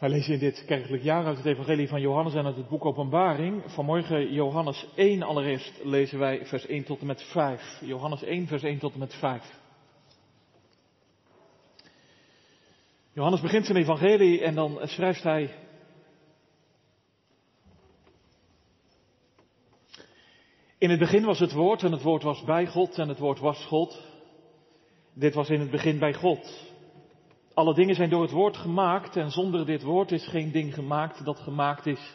Wij lezen in dit kerkelijk jaar uit het Evangelie van Johannes en uit het boek Openbaring. Vanmorgen Johannes 1 allereerst lezen wij vers 1 tot en met 5. Johannes 1 vers 1 tot en met 5. Johannes begint zijn evangelie en dan schrijft hij. In het begin was het woord en het woord was bij God en het woord was God. Dit was in het begin bij God. Alle dingen zijn door het woord gemaakt en zonder dit woord is geen ding gemaakt dat gemaakt is.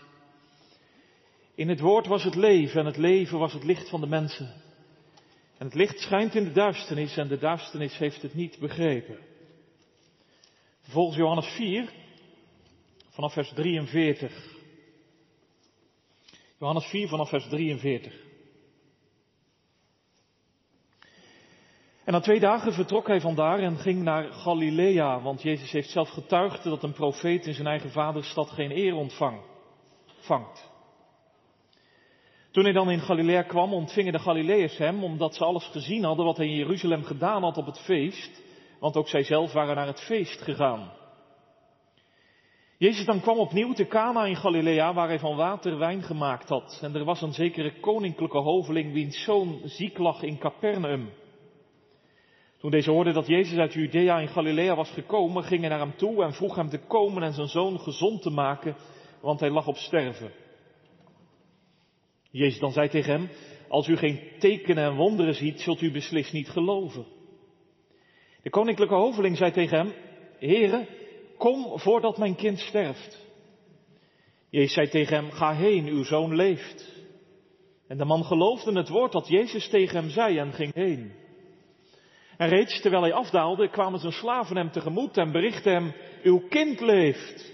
In het woord was het leven en het leven was het licht van de mensen. En het licht schijnt in de duisternis en de duisternis heeft het niet begrepen. Volgens Johannes 4, vanaf vers 43. Johannes 4 vanaf vers 43. En na twee dagen vertrok hij vandaar en ging naar Galilea, want Jezus heeft zelf getuigd dat een profeet in zijn eigen vaderstad geen eer ontvangt. Toen hij dan in Galilea kwam, ontvingen de Galileërs hem, omdat ze alles gezien hadden wat hij in Jeruzalem gedaan had op het feest, want ook zij zelf waren naar het feest gegaan. Jezus dan kwam opnieuw te Cana in Galilea, waar hij van water wijn gemaakt had. En er was een zekere koninklijke hoveling, wiens zoon ziek lag in Capernaum. Toen deze hoorde dat Jezus uit Judea in Galilea was gekomen, ging hij naar hem toe en vroeg hem te komen en zijn zoon gezond te maken, want hij lag op sterven. Jezus dan zei tegen hem, als u geen tekenen en wonderen ziet, zult u beslist niet geloven. De koninklijke hoveling zei tegen hem, Heere, kom voordat mijn kind sterft. Jezus zei tegen hem, ga heen, uw zoon leeft. En de man geloofde het woord dat Jezus tegen hem zei en ging heen. En reeds terwijl hij afdaalde, kwamen zijn slaven hem tegemoet en berichtten hem, uw kind leeft.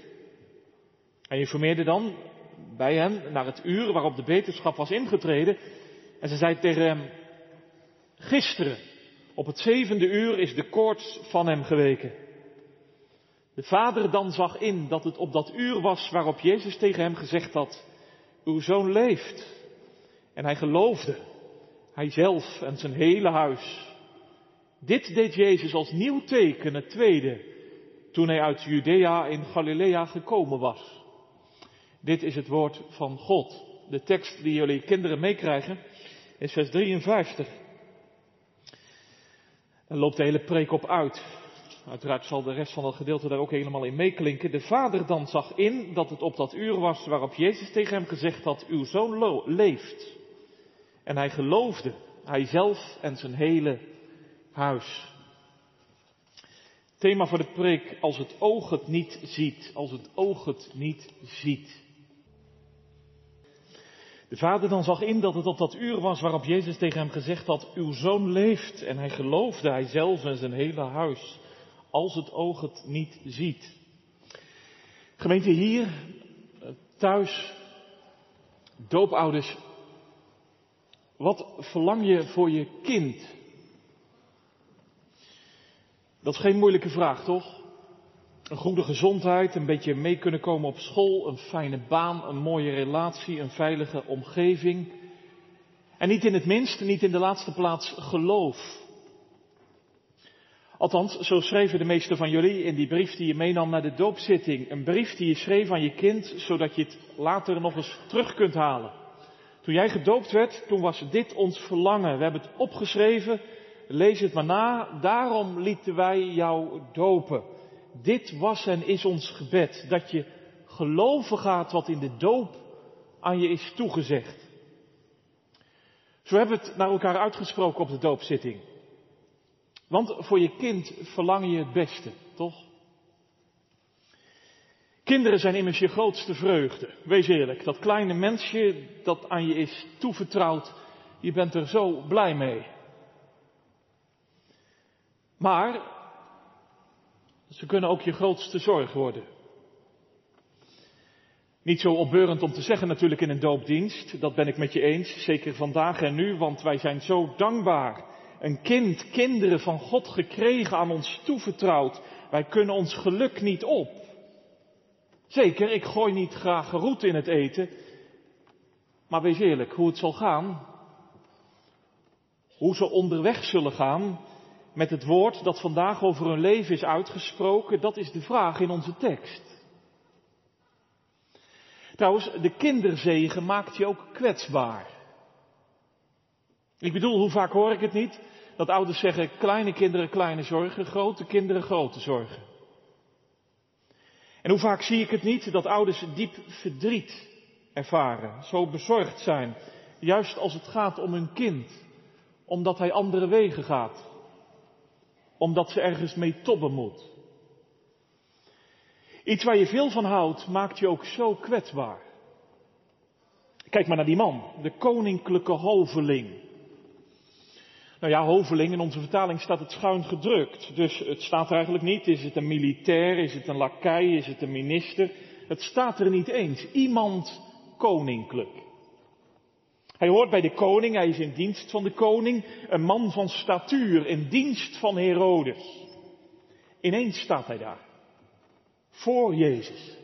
Hij informeerde dan bij hen naar het uur waarop de beterschap was ingetreden. En ze zei tegen hem, gisteren, op het zevende uur is de koorts van hem geweken. De vader dan zag in dat het op dat uur was waarop Jezus tegen hem gezegd had, uw zoon leeft. En hij geloofde, hij zelf en zijn hele huis. Dit deed Jezus als nieuw teken, het tweede, toen hij uit Judea in Galilea gekomen was. Dit is het woord van God. De tekst die jullie kinderen meekrijgen is vers 53. En loopt de hele preek op uit. Uiteraard zal de rest van dat gedeelte daar ook helemaal in meeklinken. De vader dan zag in dat het op dat uur was waarop Jezus tegen hem gezegd had, uw zoon leeft. En hij geloofde, hij zelf en zijn hele huis. Thema voor de preek, als het oog het niet ziet, als het oog het niet ziet. De vader dan zag in dat het op dat uur was waarop Jezus tegen hem gezegd had, uw zoon leeft. En hij geloofde, hij zelf en zijn hele huis, als het oog het niet ziet. Gemeente hier, thuis, doopouders, wat verlang je voor je kind? Dat is geen moeilijke vraag, toch? Een goede gezondheid, een beetje mee kunnen komen op school, een fijne baan, een mooie relatie, een veilige omgeving. En niet in het minst, niet in de laatste plaats, geloof. Althans, zo schreven de meesten van jullie in die brief die je meenam naar de doopzitting. Een brief die je schreef aan je kind, zodat je het later nog eens terug kunt halen. Toen jij gedoopt werd, toen was dit ons verlangen. We hebben het opgeschreven Lees het maar na. Daarom lieten wij jou dopen. Dit was en is ons gebed. Dat je geloven gaat wat in de doop aan je is toegezegd. Zo hebben we het naar elkaar uitgesproken op de doopzitting. Want voor je kind verlang je het beste, toch? Kinderen zijn immers je grootste vreugde. Wees eerlijk, dat kleine mensje dat aan je is toevertrouwd, je bent er zo blij mee. Maar ze kunnen ook je grootste zorg worden. Niet zo opbeurend om te zeggen natuurlijk in een doopdienst, dat ben ik met je eens, zeker vandaag en nu, want wij zijn zo dankbaar. Een kind, kinderen van God gekregen, aan ons toevertrouwd. Wij kunnen ons geluk niet op. Zeker, ik gooi niet graag roet in het eten, maar wees eerlijk, hoe het zal gaan, hoe ze onderweg zullen gaan, met het woord dat vandaag over hun leven is uitgesproken, dat is de vraag in onze tekst. Trouwens, de kinderzegen maakt je ook kwetsbaar. Ik bedoel, hoe vaak hoor ik het niet? Dat ouders zeggen, kleine kinderen kleine zorgen, grote kinderen grote zorgen. En hoe vaak zie ik het niet dat ouders diep verdriet ervaren, zo bezorgd zijn, juist als het gaat om hun kind, omdat hij andere wegen gaat, omdat ze ergens mee tobben moet. Iets waar je veel van houdt, maakt je ook zo kwetsbaar. Kijk maar naar die man, de koninklijke hoveling. Nou ja, hoveling, in onze vertaling staat het schuin gedrukt. Dus het staat er eigenlijk niet. Is het een militair? Is het een lakij? Is het een minister? Het staat er niet eens. Iemand koninklijk. Hij hoort bij de koning, hij is in dienst van de koning, een man van statuur, in dienst van Herodes. Ineens staat hij daar, voor Jezus.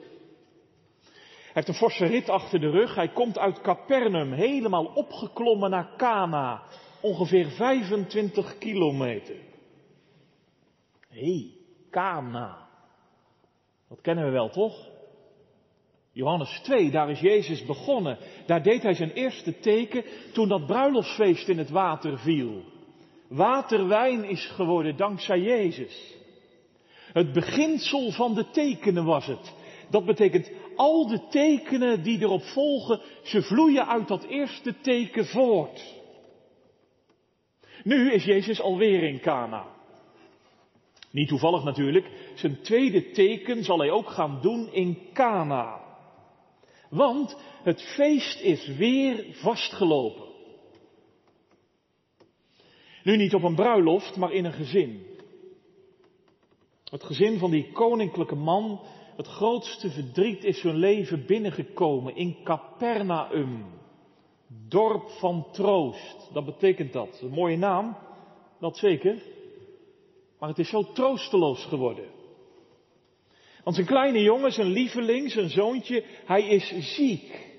Hij heeft een forse rit achter de rug, hij komt uit Capernaum, helemaal opgeklommen naar Cana, ongeveer 25 kilometer. Hé, hey, Cana. Dat kennen we wel, toch? Johannes 2, daar is Jezus begonnen. Daar deed hij zijn eerste teken toen dat bruiloftsfeest in het water viel. Waterwijn is geworden dankzij Jezus. Het beginsel van de tekenen was het. Dat betekent al de tekenen die erop volgen, ze vloeien uit dat eerste teken voort. Nu is Jezus alweer in Cana. Niet toevallig natuurlijk, zijn tweede teken zal hij ook gaan doen in Cana. Want het feest is weer vastgelopen. Nu niet op een bruiloft, maar in een gezin. Het gezin van die koninklijke man, het grootste verdriet is hun leven binnengekomen in Capernaum. Dorp van troost, dat betekent dat. Een mooie naam, dat zeker. Maar het is zo troosteloos geworden. Want zijn kleine jongen, zijn lieveling, zijn zoontje, hij is ziek.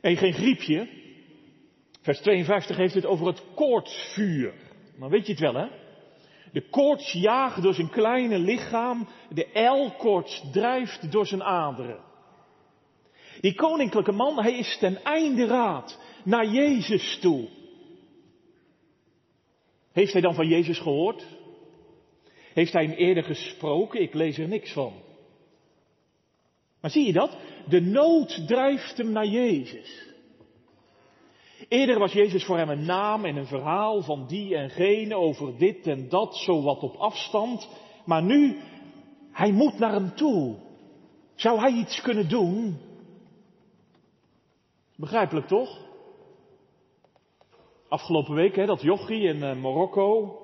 Nee, geen griepje. Vers 52 heeft het over het koortsvuur. Dan weet je het wel, hè? De koorts jaagt door zijn kleine lichaam, de L-koorts drijft door zijn aderen. Die koninklijke man, hij is ten einde raad naar Jezus toe. Heeft hij dan van Jezus gehoord? Heeft hij hem eerder gesproken? Ik lees er niks van. Maar zie je dat? De nood drijft hem naar Jezus. Eerder was Jezus voor hem een naam en een verhaal van die en gene over dit en dat, zo wat op afstand. Maar nu, hij moet naar hem toe. Zou hij iets kunnen doen? Begrijpelijk toch? Afgelopen week, hè, dat jochie in uh, Marokko.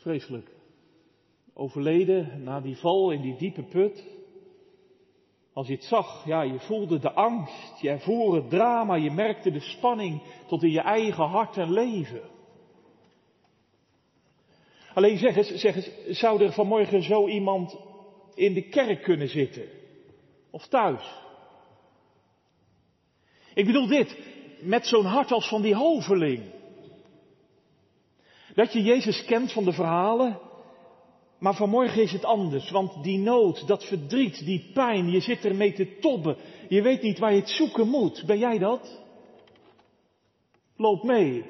Vreselijk. Overleden na die val in die diepe put. Als je het zag, ja, je voelde de angst, je ervoer het drama, je merkte de spanning tot in je eigen hart en leven. Alleen zeg eens, zeg eens, zou er vanmorgen zo iemand in de kerk kunnen zitten? Of thuis? Ik bedoel dit, met zo'n hart als van die hoveling. Dat je Jezus kent van de verhalen, maar vanmorgen is het anders, want die nood, dat verdriet, die pijn, je zit ermee te tobben. Je weet niet waar je het zoeken moet. Ben jij dat? Loop mee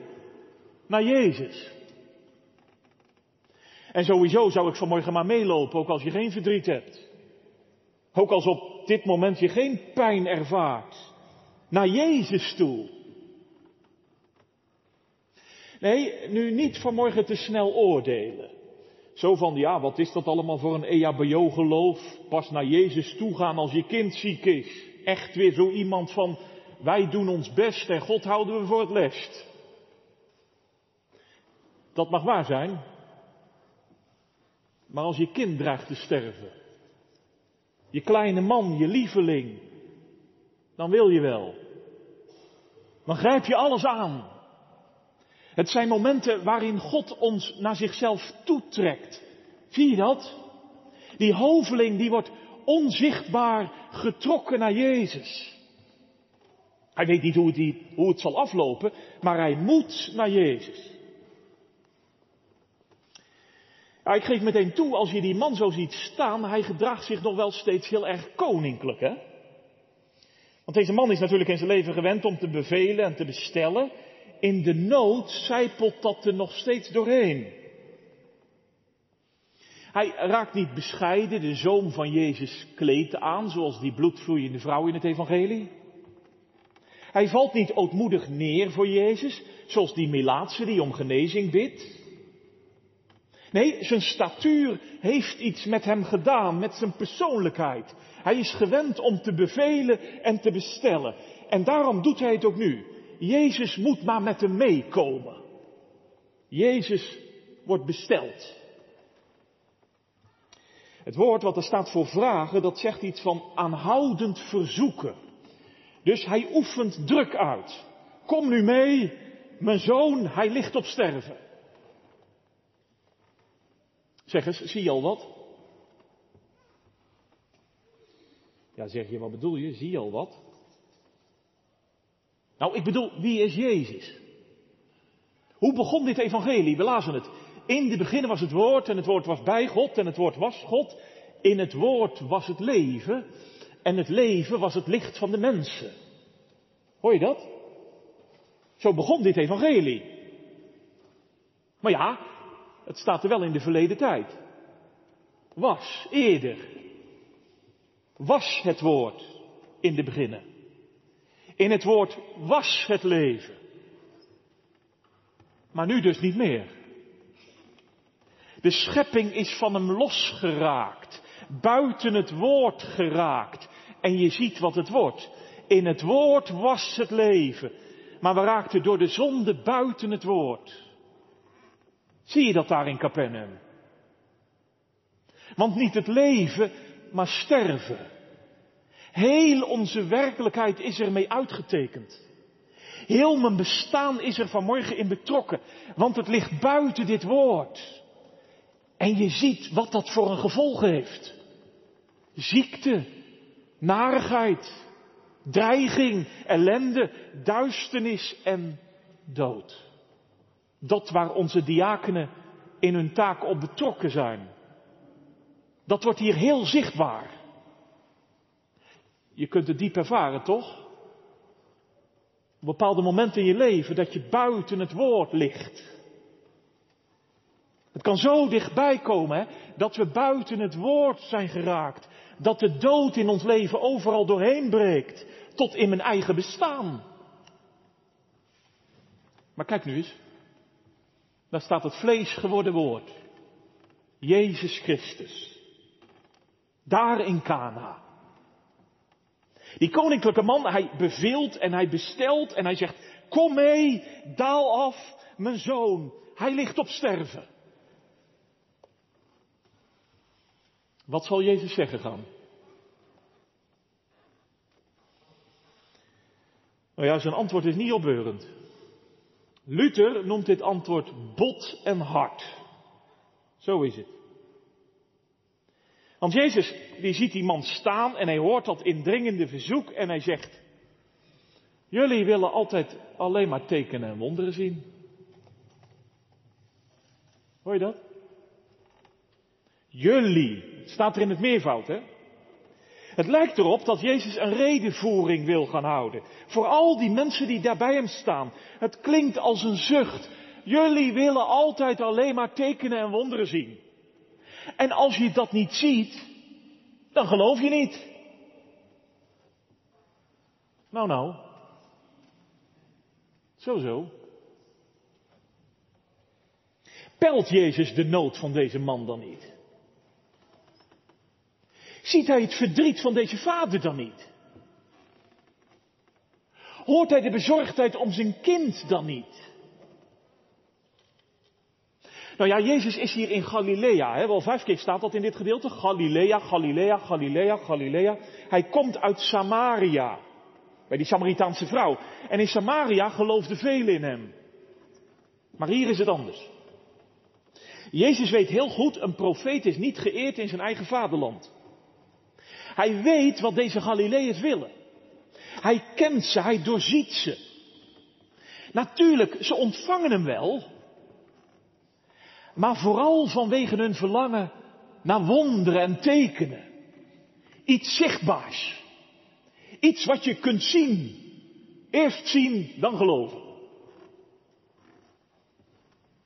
naar Jezus. En sowieso zou ik vanmorgen maar meelopen, ook als je geen verdriet hebt. Ook als op dit moment je geen pijn ervaart. Naar Jezus toe. Nee, nu niet vanmorgen te snel oordelen. Zo van, ja, wat is dat allemaal voor een EHBO-geloof? Pas naar Jezus toe gaan als je kind ziek is. Echt weer zo iemand van, wij doen ons best en God houden we voor het lest. Dat mag waar zijn. Maar als je kind dreigt te sterven, je kleine man, je lieveling, dan wil je wel. Dan grijp je alles aan. Het zijn momenten waarin God ons naar zichzelf toetrekt. Zie je dat? Die hoveling die wordt onzichtbaar getrokken naar Jezus. Hij weet niet hoe het, hoe het zal aflopen, maar hij moet naar Jezus. Ik geef meteen toe, als je die man zo ziet staan, hij gedraagt zich nog wel steeds heel erg koninklijk, hè? Want deze man is natuurlijk in zijn leven gewend om te bevelen en te bestellen. In de nood zijpelt dat er nog steeds doorheen. Hij raakt niet bescheiden de zoom van Jezus kleed aan, zoals die bloedvloeiende vrouw in het evangelie. Hij valt niet ootmoedig neer voor Jezus, zoals die Melaatse die om genezing bidt. Nee, zijn statuur heeft iets met hem gedaan, met zijn persoonlijkheid. Hij is gewend om te bevelen en te bestellen. En daarom doet hij het ook nu. Jezus moet maar met hem meekomen. Jezus wordt besteld. Het woord wat er staat voor vragen, dat zegt iets van aanhoudend verzoeken. Dus hij oefent druk uit. Kom nu mee, mijn zoon, hij ligt op sterven. Zeg eens, zie je al wat? Ja, zeg je, wat bedoel je? Zie je al wat? Nou, ik bedoel, wie is Jezus? Hoe begon dit evangelie? We lazen het. In de begin was het woord en het woord was bij God en het woord was God. In het woord was het leven en het leven was het licht van de mensen. Hoor je dat? Zo begon dit evangelie. Maar ja, het staat er wel in de verleden tijd. Was, eerder. Was het woord in de beginnen. In het woord was het leven. Maar nu dus niet meer. De schepping is van hem losgeraakt, buiten het woord geraakt. En je ziet wat het wordt. In het woord was het leven. Maar we raakten door de zonde buiten het woord. Zie je dat daar in Capernaum? Want niet het leven, maar sterven. Heel onze werkelijkheid is ermee uitgetekend. Heel mijn bestaan is er vanmorgen in betrokken, want het ligt buiten dit woord. En je ziet wat dat voor een gevolg heeft. Ziekte, narigheid, dreiging, ellende, duisternis en dood. Dat waar onze diakenen in hun taak op betrokken zijn. Dat wordt hier heel zichtbaar. Je kunt het diep ervaren, toch? Op bepaalde momenten in je leven dat je buiten het woord ligt. Het kan zo dichtbij komen hè, dat we buiten het woord zijn geraakt. Dat de dood in ons leven overal doorheen breekt. Tot in mijn eigen bestaan. Maar kijk nu eens. Daar staat het vlees geworden woord. Jezus Christus. Daar in Cana. Die koninklijke man, hij beveelt en hij bestelt en hij zegt, kom mee, daal af, mijn zoon, hij ligt op sterven. Wat zal Jezus zeggen gaan? Nou ja, zijn antwoord is niet opbeurend. Luther noemt dit antwoord bot en hard. Zo is het. Want Jezus, die ziet die man staan en hij hoort dat indringende verzoek en hij zegt, jullie willen altijd alleen maar tekenen en wonderen zien. Hoor je dat? Jullie, staat er in het meervoud, hè? Het lijkt erop dat Jezus een redenvoering wil gaan houden. Voor al die mensen die daar bij hem staan. Het klinkt als een zucht. Jullie willen altijd alleen maar tekenen en wonderen zien. En als je dat niet ziet, dan geloof je niet. Nou, nou. Zo, zo. Pelt Jezus de nood van deze man dan niet? Ziet hij het verdriet van deze vader dan niet? Hoort hij de bezorgdheid om zijn kind dan niet? Nou ja, Jezus is hier in Galilea. Hè? Wel vijf keer staat dat in dit gedeelte. Galilea, Galilea, Galilea, Galilea. Hij komt uit Samaria. Bij die Samaritaanse vrouw. En in Samaria geloofden velen in hem. Maar hier is het anders. Jezus weet heel goed, een profeet is niet geëerd in zijn eigen vaderland. Hij weet wat deze Galileërs willen. Hij kent ze, hij doorziet ze. Natuurlijk, ze ontvangen hem wel. Maar vooral vanwege hun verlangen naar wonderen en tekenen. Iets zichtbaars. Iets wat je kunt zien. Eerst zien, dan geloven.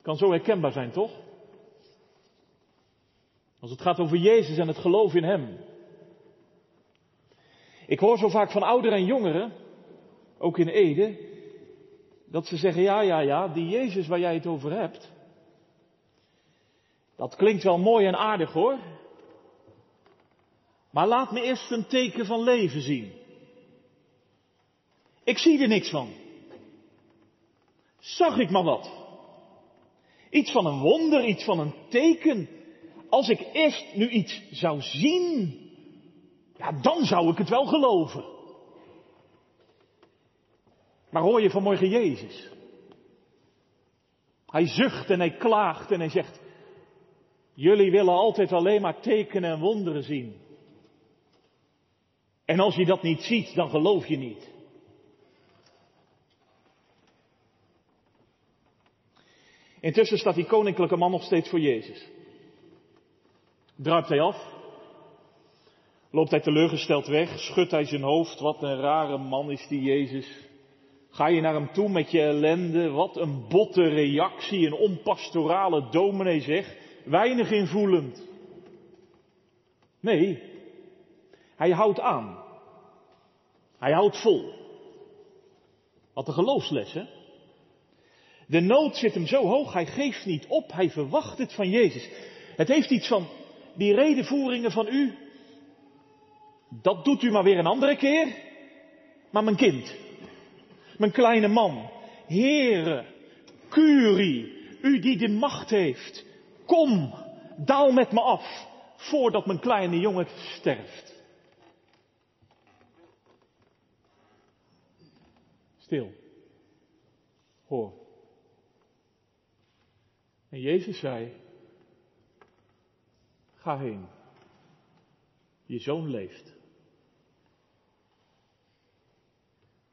Kan zo herkenbaar zijn, toch? Als het gaat over Jezus en het geloof in Hem. Ik hoor zo vaak van ouderen en jongeren, ook in Ede, dat ze zeggen, ja, ja, ja, die Jezus waar jij het over hebt, dat klinkt wel mooi en aardig hoor, maar laat me eerst een teken van leven zien. Ik zie er niks van. Zag ik maar wat. Iets van een wonder, iets van een teken. Als ik eerst nu iets zou zien, ja, dan zou ik het wel geloven. Maar hoor je vanmorgen Jezus? Hij zucht en hij klaagt en hij zegt, jullie willen altijd alleen maar tekenen en wonderen zien. En als je dat niet ziet, dan geloof je niet. Intussen staat die koninklijke man nog steeds voor Jezus. Druipt hij af? Loopt hij teleurgesteld weg? Schudt hij zijn hoofd? Wat een rare man is die Jezus. Ga je naar hem toe met je ellende? Wat een botte reactie, een onpastorale dominee zeg. Weinig invoelend. Nee, hij houdt aan. Hij houdt vol. Wat een geloofsles, hè? De nood zit hem zo hoog, hij geeft niet op, hij verwacht het van Jezus. Het heeft iets van die redenvoeringen van u. Dat doet u maar weer een andere keer. Maar mijn kind, mijn kleine man, Heere, Curie, u die de macht heeft, kom, daal met me af, voordat mijn kleine jongen sterft. Stil. Hoor. En Jezus zei, ga heen. Je zoon leeft.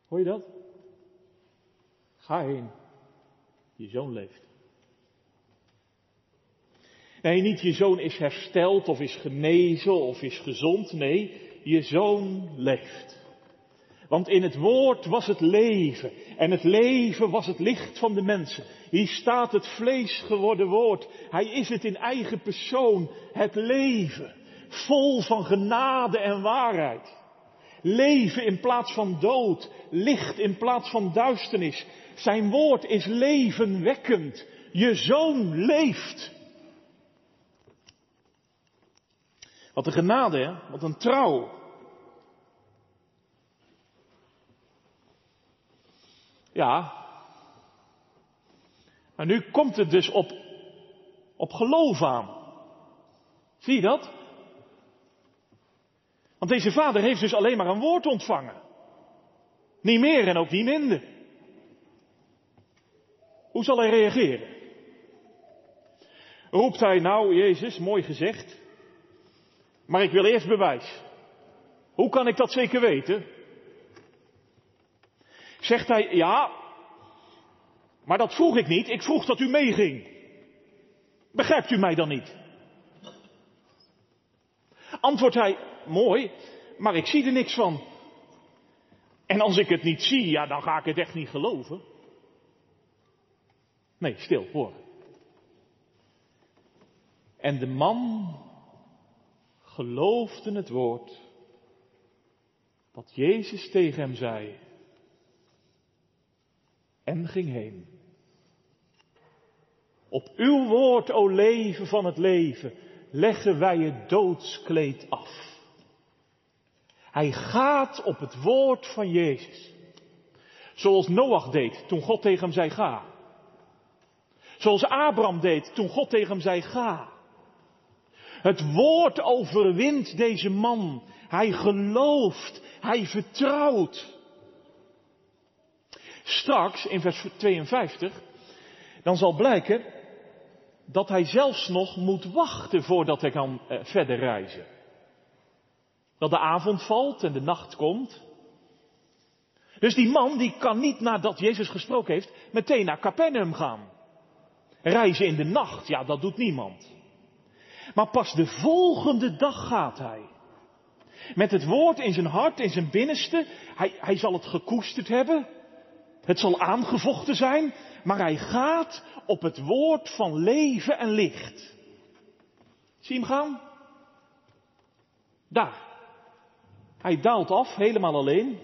Hoor je dat? Ga heen. Je zoon leeft. Nee, niet je zoon is hersteld of is genezen of is gezond. Nee, je zoon leeft. Want in het woord was het leven. En het leven was het licht van de mensen. Hier staat het vlees geworden woord. Hij is het in eigen persoon. Het leven. Vol van genade en waarheid. Leven in plaats van dood. Licht in plaats van duisternis. Zijn woord is levenwekkend. Je zoon leeft. Wat een genade? Wat een trouw. Ja. Maar nu komt het dus op, op geloof aan. Zie je dat? Want deze vader heeft dus alleen maar een woord ontvangen. Niet meer en ook niet minder. Hoe zal hij reageren? Roept hij nou, Jezus, mooi gezegd, maar ik wil eerst bewijs. Hoe kan ik dat zeker weten? Zegt hij, ja, maar dat vroeg ik niet, ik vroeg dat u meeging. Begrijpt u mij dan niet? Antwoordt hij, mooi, maar ik zie er niks van. En als ik het niet zie, ja, dan ga ik het echt niet geloven. Nee, stil, hoor. En de man geloofde het woord wat Jezus tegen hem zei en ging heen. Op uw woord, o leven van het leven, leggen wij het doodskleed af. Hij gaat op het woord van Jezus. Zoals Noach deed toen God tegen hem zei ga. Zoals Abraham deed toen God tegen hem zei ga. Het woord overwint deze man. Hij gelooft, hij vertrouwt. Straks, in vers 52, dan zal blijken dat hij zelfs nog moet wachten voordat hij kan eh, verder reizen. Dat de avond valt en de nacht komt. Dus die man die kan niet nadat Jezus gesproken heeft meteen naar Capernaum gaan. Reizen in de nacht, ja, dat doet niemand. Maar pas de volgende dag gaat hij. Met het woord in zijn hart, in zijn binnenste. Hij, hij zal het gekoesterd hebben. Het zal aangevochten zijn. Maar hij gaat op het woord van leven en licht. Zie hem gaan? Daar. Hij daalt af, helemaal alleen.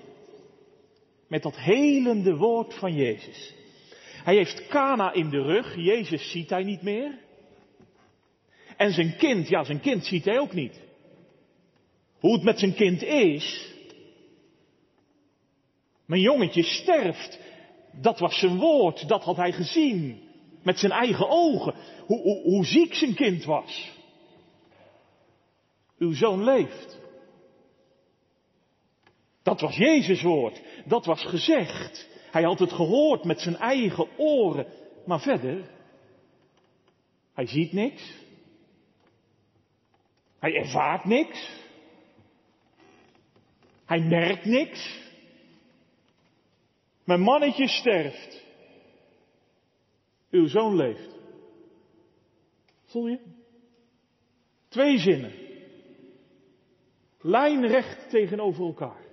Met dat helende woord van Jezus. Hij heeft Kana in de rug. Jezus ziet hij niet meer. En zijn kind, ja, zijn kind ziet hij ook niet. Hoe het met zijn kind is. Mijn jongetje sterft. Dat was zijn woord, dat had hij gezien. Met zijn eigen ogen. Hoe, hoe, hoe ziek zijn kind was. Uw zoon leeft. Dat was Jezus woord. Dat was gezegd. Hij had het gehoord met zijn eigen oren. Maar verder, hij ziet niks. Hij ervaart niks. Hij merkt niks. Mijn mannetje sterft. Uw zoon leeft. Voel je? Twee zinnen. Lijnrecht tegenover elkaar.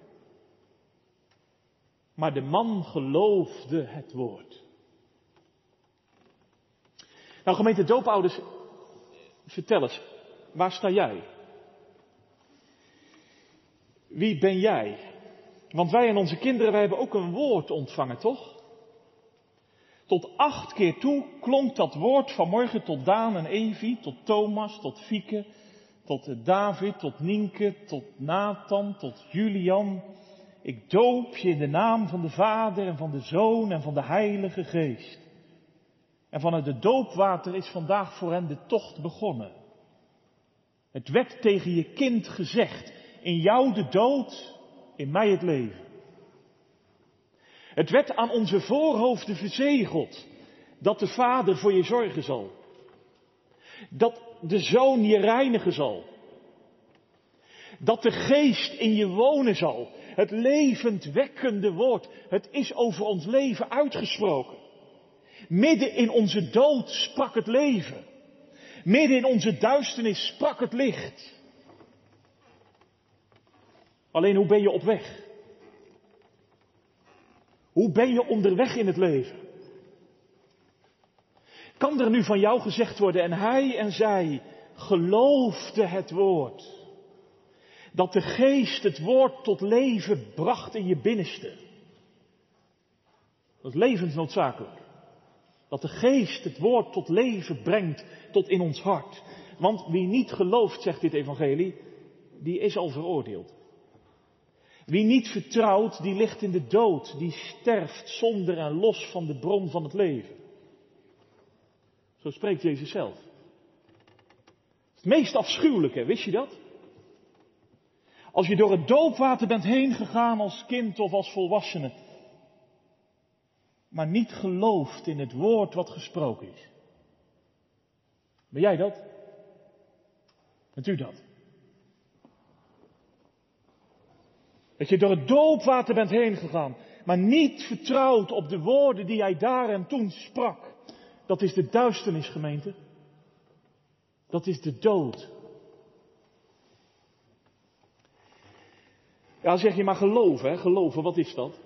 Maar de man geloofde het woord. Nou, gemeente doopouders, vertel eens, waar sta jij? Wie ben jij? Want wij en onze kinderen, wij hebben ook een woord ontvangen, toch? Tot acht keer toe klonk dat woord vanmorgen tot Daan en Evi, tot Thomas, tot Fieke, tot David, tot Nienke, tot Nathan, tot Julian. Ik doop je in de naam van de Vader en van de Zoon en van de Heilige Geest. En vanuit het doopwater is vandaag voor hen de tocht begonnen. Het werd tegen je kind gezegd, in jou de dood, in mij het leven. Het werd aan onze voorhoofden verzegeld dat de Vader voor je zorgen zal. Dat de Zoon je reinigen zal. Dat de Geest in je wonen zal. Het levend wekkende woord. Het is over ons leven uitgesproken. Midden in onze dood sprak het leven. Midden in onze duisternis sprak het licht. Alleen hoe ben je op weg? Hoe ben je onderweg in het leven? Kan er nu van jou gezegd worden, en hij en zij geloofde het woord, dat de geest het woord tot leven bracht in je binnenste. Dat is levensnoodzakelijk. Dat de geest het woord tot leven brengt, tot in ons hart. Want wie niet gelooft, zegt dit evangelie, die is al veroordeeld. Wie niet vertrouwt, die ligt in de dood, die sterft zonder en los van de bron van het leven. Zo spreekt Jezus zelf. Het meest afschuwelijke, wist je dat? Als je door het doopwater bent heen gegaan als kind of als volwassene, maar niet gelooft in het woord wat gesproken is. Ben jij dat? Bent u dat? Dat je door het doopwater bent heen gegaan, maar niet vertrouwd op de woorden die hij daar en toen sprak. Dat is de duisternis, gemeente. Dat is de dood. Ja, zeg je maar geloven, hè? Geloven, wat is dat?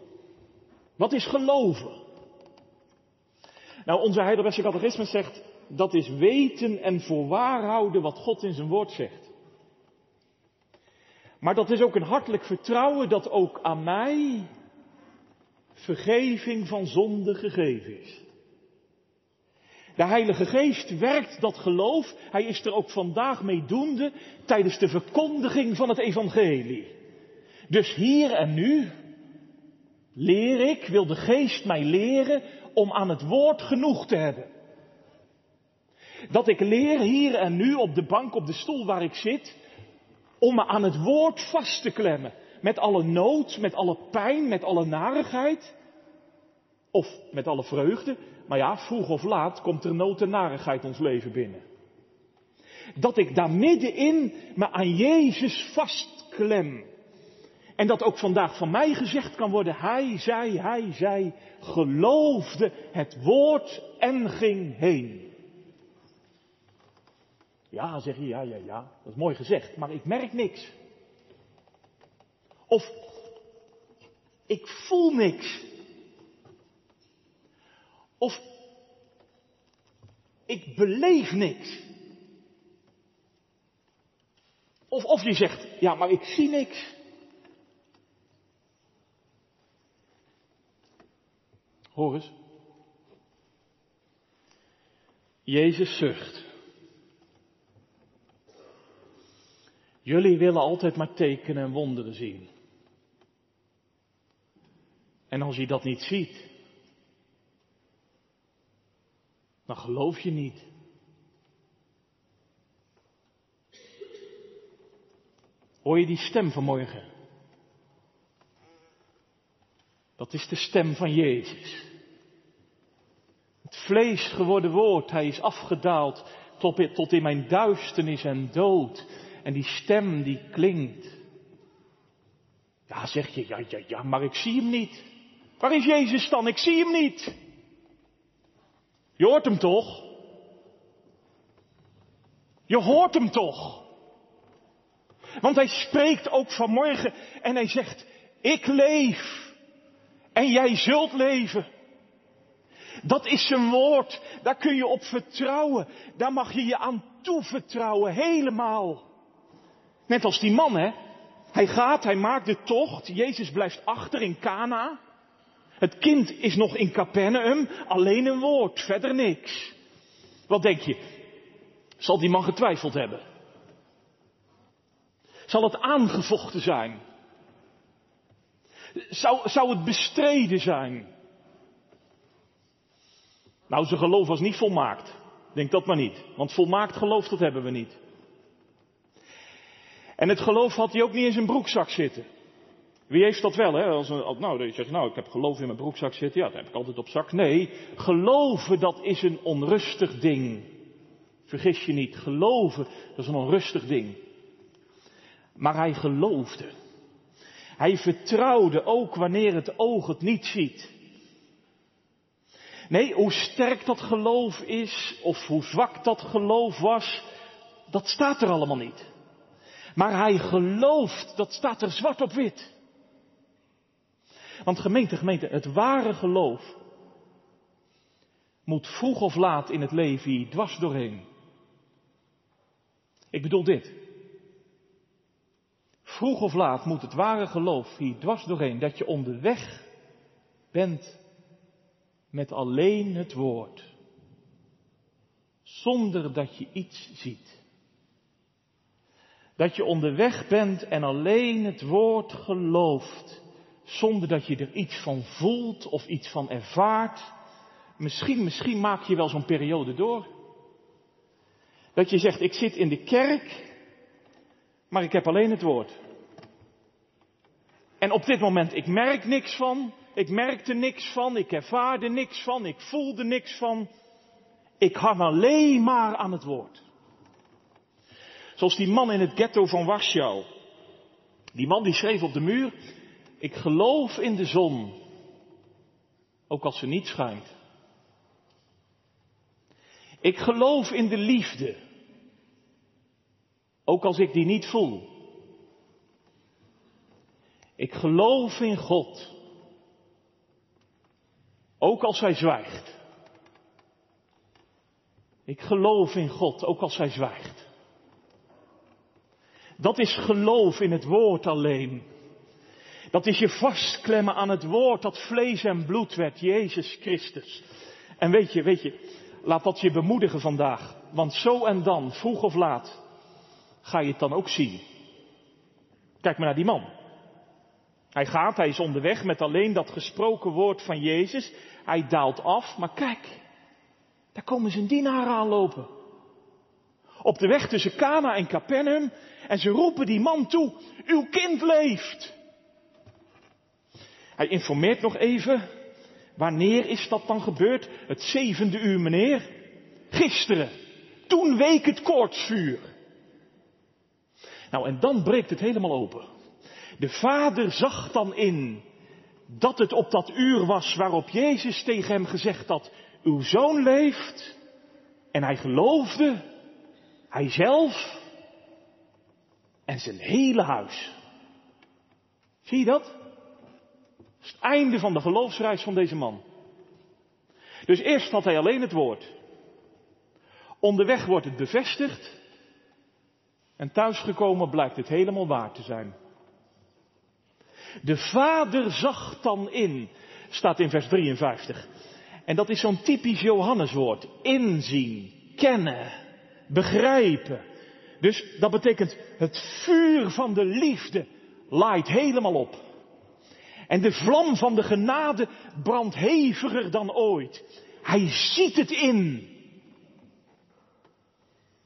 Wat is geloven? Nou, onze Heidelbergse catechisme zegt, dat is weten en voorwaarhouden wat God in zijn woord zegt. Maar dat is ook een hartelijk vertrouwen dat ook aan mij vergeving van zonde gegeven is. De Heilige Geest werkt dat geloof. Hij is er ook vandaag mee doende tijdens de verkondiging van het Evangelie. Dus hier en nu leer ik, wil de Geest mij leren om aan het woord genoeg te hebben. Dat ik leer hier en nu op de bank, op de stoel waar ik zit, om me aan het woord vast te klemmen. Met alle nood, met alle pijn, met alle narigheid. Of met alle vreugde. Maar ja, vroeg of laat komt er nood en narigheid ons leven binnen. Dat ik daar middenin me aan Jezus vastklem. En dat ook vandaag van mij gezegd kan worden, hij, zij, hij, zij geloofde het woord en ging heen. Ja, zeg je, ja, ja, ja, dat is mooi gezegd, maar ik merk niks. Of ik voel niks. Of ik beleef niks. Of, of je zegt, ja, maar ik zie niks. Hoor. Jezus zucht. Jullie willen altijd maar tekenen en wonderen zien. En als je dat niet ziet, dan geloof je niet. Hoor je die stem vanmorgen? Dat is de stem van Jezus. Het vlees geworden woord, hij is afgedaald tot, tot in mijn duisternis en dood. En die stem die klinkt. Ja, zeg je, ja, ja, ja, maar ik zie hem niet. Waar is Jezus dan? Ik zie hem niet. Je hoort hem toch? Je hoort hem toch? Want hij spreekt ook vanmorgen en hij zegt, ik leef en jij zult leven. Dat is zijn woord, daar kun je op vertrouwen, daar mag je je aan toevertrouwen, helemaal. Net als die man, hè? Hij gaat, hij maakt de tocht, Jezus blijft achter in Cana. Het kind is nog in Capernaum, alleen een woord, verder niks. Wat denk je? Zal die man getwijfeld hebben? Zal het aangevochten zijn? Zou, zou het bestreden zijn? Nou, zijn geloof was niet volmaakt. Denk dat maar niet. Want volmaakt geloof, dat hebben we niet. En het geloof had hij ook niet in zijn broekzak zitten. Wie heeft dat wel, hè? Als een, nou, je zegt, nou, ik heb geloof in mijn broekzak zitten. Ja, dat heb ik altijd op zak. Nee, geloven, dat is een onrustig ding. Vergis je niet, geloven, dat is een onrustig ding. Maar hij geloofde. Hij vertrouwde ook wanneer het oog het niet ziet. Nee, hoe sterk dat geloof is, of hoe zwak dat geloof was, dat staat er allemaal niet. Maar hij gelooft, dat staat er zwart op wit. Want gemeente, gemeente, het ware geloof moet vroeg of laat in het leven hier dwars doorheen. Ik bedoel dit. Vroeg of laat moet het ware geloof hier dwars doorheen, dat je onderweg bent met alleen het woord, zonder dat je iets ziet. Dat je onderweg bent en alleen het woord gelooft, zonder dat je er iets van voelt of iets van ervaart. Misschien, misschien maak je wel zo'n periode door. Dat je zegt, ik zit in de kerk, maar ik heb alleen het woord. En op dit moment, ik merk niks van, ik merkte niks van, ik ervaarde niks van, ik voelde niks van. Ik hang alleen maar aan het woord. Zoals die man in het ghetto van Warschau. Die man die schreef op de muur, ik geloof in de zon, ook als ze niet schijnt. Ik geloof in de liefde, ook als ik die niet voel. Ik geloof in God, ook als hij zwijgt. Ik geloof in God, ook als hij zwijgt. Dat is geloof in het woord alleen. Dat is je vastklemmen aan het woord dat vlees en bloed werd, Jezus Christus. En weet je, weet je, laat dat je bemoedigen vandaag. Want zo en dan, vroeg of laat, ga je het dan ook zien. Kijk maar naar die man. Hij gaat, hij is onderweg met alleen dat gesproken woord van Jezus. Hij daalt af, maar kijk, daar komen zijn dienaren aanlopen. Op de weg tussen Cana en Capernaum. En ze roepen die man toe, uw kind leeft. Hij informeert nog even, wanneer is dat dan gebeurd? Het zevende uur, meneer. Gisteren. Toen week het koortsvuur. Nou, en dan breekt het helemaal open. De vader zag dan in dat het op dat uur was waarop Jezus tegen hem gezegd had, uw zoon leeft. En hij geloofde. Hij zelf en zijn hele huis. Zie je dat? Dat is het einde van de geloofsreis van deze man. Dus eerst had hij alleen het woord. Onderweg wordt het bevestigd. En thuisgekomen blijkt het helemaal waar te zijn. De vader zag dan in, staat in vers 53. En dat is zo'n typisch Johanneswoord. Inzien, kennen, begrijpen. Dus dat betekent het vuur van de liefde laait helemaal op. En de vlam van de genade brandt heviger dan ooit. Hij ziet het in.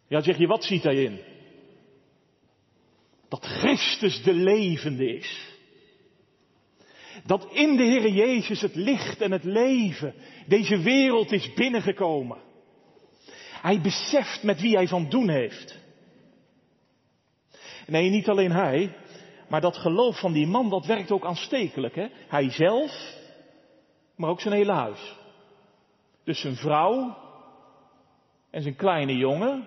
Ja, zeg je, wat ziet hij in? Dat Christus de levende is. Dat in de Heer Jezus het licht en het leven deze wereld is binnengekomen. Hij beseft met wie hij van doen heeft. Nee, niet alleen hij, maar dat geloof van die man, dat werkt ook aanstekelijk. Hè? Hij zelf, maar ook zijn hele huis. Dus zijn vrouw en zijn kleine jongen.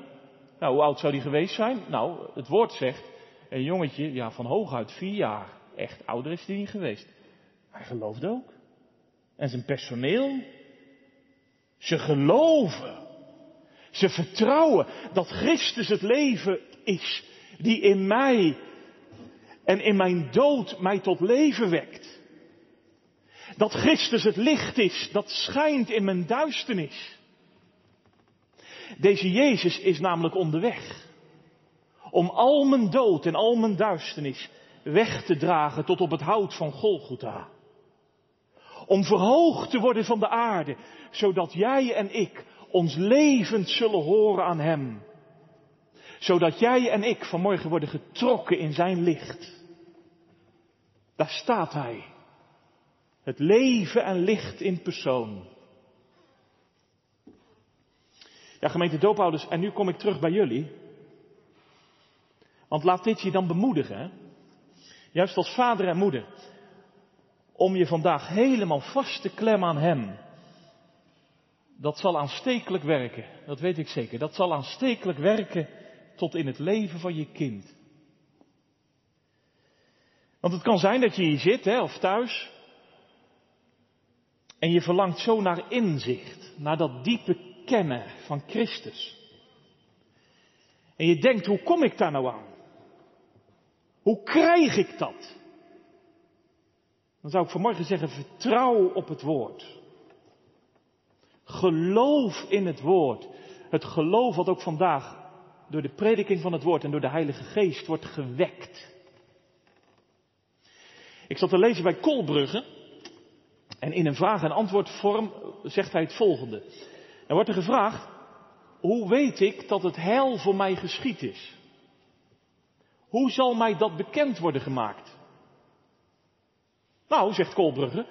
Nou, hoe oud zou die geweest zijn? Nou, het woord zegt, een jongetje, ja, van hooguit vier jaar. Echt ouder is die niet geweest. Hij gelooft ook. En zijn personeel. Ze geloven. Ze vertrouwen dat Christus het leven is die in mij en in mijn dood mij tot leven wekt. Dat Christus het licht is dat schijnt in mijn duisternis. Deze Jezus is namelijk onderweg om al mijn dood en al mijn duisternis weg te dragen tot op het hout van Golgotha. Om verhoogd te worden van de aarde, zodat jij en ik ons levend zullen horen aan Hem. Zodat jij en ik vanmorgen worden getrokken in Zijn licht. Daar staat Hij. Het leven en licht in persoon. Ja, gemeente doopouders, en nu kom ik terug bij jullie. Want laat dit je dan bemoedigen. Juist als vader en moeder. Om je vandaag helemaal vast te klemmen aan Hem. Dat zal aanstekelijk werken. Dat weet ik zeker. Dat zal aanstekelijk werken tot in het leven van je kind. Want het kan zijn dat je hier zit, hè, of thuis. En je verlangt zo naar inzicht, naar dat diepe kennen van Christus. En je denkt, hoe kom ik daar nou aan? Hoe krijg ik dat? Dan zou ik vanmorgen zeggen, vertrouw op het woord. Geloof in het woord. Het geloof wat ook vandaag door de prediking van het woord en door de Heilige Geest wordt gewekt. Ik zat te lezen bij Kolbrugge. En in een vraag- en antwoordvorm zegt hij het volgende. Er wordt er gevraagd, hoe weet ik dat het heil voor mij geschied is? Hoe zal mij dat bekend worden gemaakt? Nou, zegt Kolbrugge,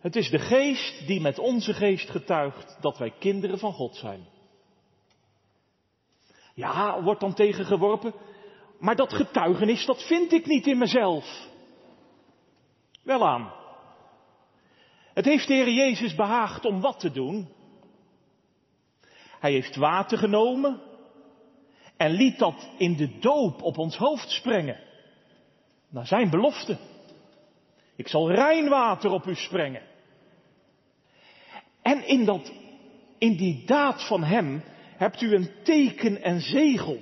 het is de geest die met onze geest getuigt dat wij kinderen van God zijn. Ja, wordt dan tegengeworpen, maar dat getuigenis, dat vind ik niet in mezelf. Wel aan. Het heeft de Heer Jezus behaagd om wat te doen? Hij heeft water genomen en liet dat in de doop op ons hoofd sprengen. Naar zijn belofte. Ik zal rein water op u sprengen. En in, dat, in die daad van hem hebt u een teken en zegel.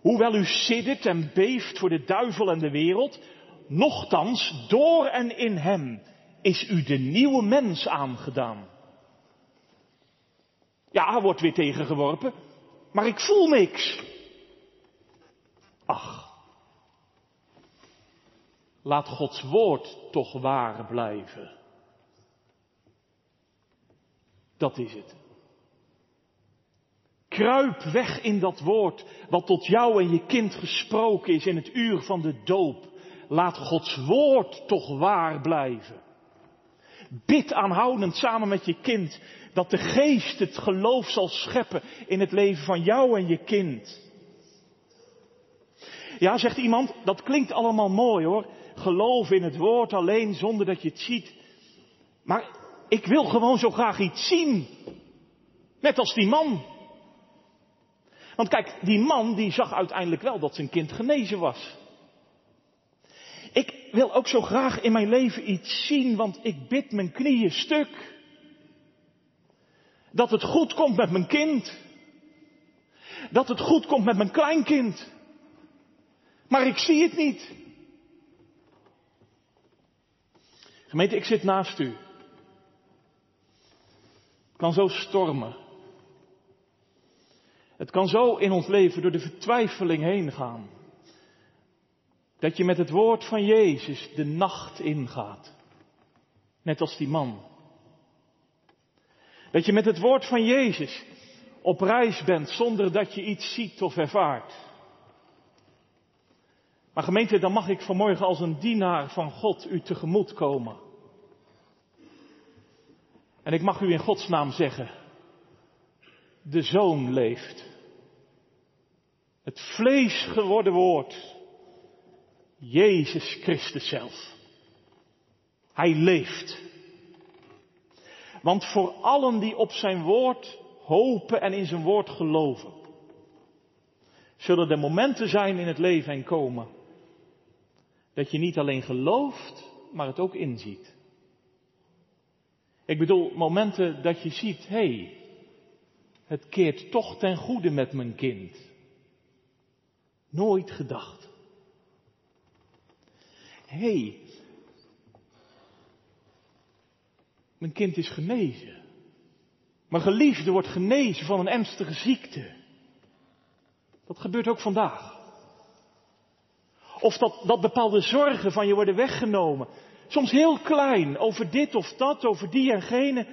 Hoewel u siddert en beeft voor de duivel en de wereld, nochtans door en in hem is u de nieuwe mens aangedaan. Ja, wordt weer tegengeworpen, maar ik voel niks. Ach, laat Gods woord toch waar blijven. Dat is het. Kruip weg in dat woord wat tot jou en je kind gesproken is in het uur van de doop. Laat Gods woord toch waar blijven. Bid aanhoudend samen met je kind dat de geest het geloof zal scheppen in het leven van jou en je kind. Ja, zegt iemand, dat klinkt allemaal mooi hoor. Geloof in het woord alleen zonder dat je het ziet. Maar ik wil gewoon zo graag iets zien. Net als die man. Want kijk, die man die zag uiteindelijk wel dat zijn kind genezen was. Ik wil ook zo graag in mijn leven iets zien, want ik bid mijn knieën stuk. Dat het goed komt met mijn kind. Dat het goed komt met mijn kleinkind. Maar ik zie het niet. Gemeente, ik zit naast u. Het kan zo stormen. Het kan zo in ons leven door de vertwijfeling heen gaan. Dat je met het woord van Jezus de nacht ingaat. Net als die man. Dat je met het woord van Jezus op reis bent zonder dat je iets ziet of ervaart. Maar gemeente, dan mag ik vanmorgen als een dienaar van God u tegemoet komen. En ik mag u in Gods naam zeggen, de Zoon leeft. Het vlees geworden woord, Jezus Christus zelf. Hij leeft. Want voor allen die op zijn woord hopen en in zijn woord geloven, zullen er momenten zijn in het leven en komen dat je niet alleen gelooft, maar het ook inziet. Ik bedoel momenten dat je ziet, hé, hey, het keert toch ten goede met mijn kind. Nooit gedacht. Hé, hey, mijn kind is genezen. Mijn geliefde wordt genezen van een ernstige ziekte. Dat gebeurt ook vandaag. Of dat, dat bepaalde zorgen van je worden weggenomen. Soms heel klein, over dit of dat, over die en gene.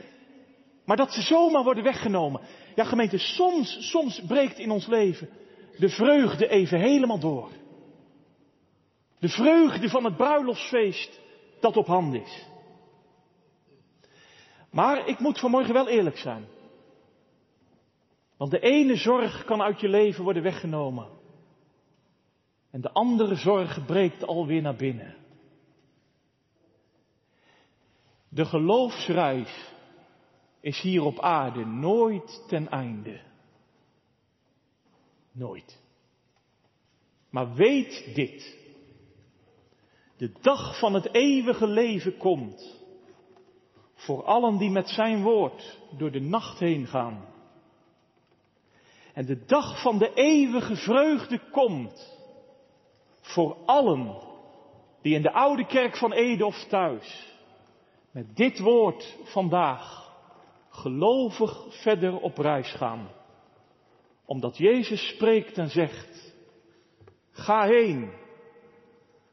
Maar dat ze zomaar worden weggenomen. Ja gemeente, soms, soms breekt in ons leven de vreugde even helemaal door. De vreugde van het bruiloftsfeest dat op hand is. Maar ik moet vanmorgen wel eerlijk zijn. Want de ene zorg kan uit je leven worden weggenomen. En de andere zorg breekt alweer naar binnen. De geloofsreis is hier op aarde nooit ten einde. Nooit. Maar weet dit. De dag van het eeuwige leven komt. Voor allen die met zijn woord door de nacht heen gaan. En de dag van de eeuwige vreugde komt. Voor allen die in de oude kerk van Edof thuis met dit woord vandaag gelovig verder op reis gaan. Omdat Jezus spreekt en zegt, ga heen,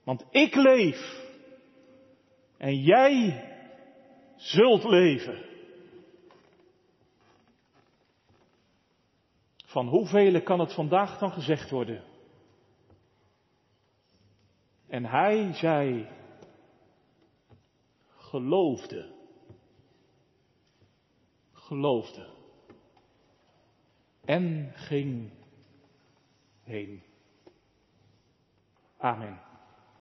want ik leef en jij zult leven. Van hoeveel kan het vandaag dan gezegd worden? En hij zei, geloofde. Geloofde. En ging heen. Amen.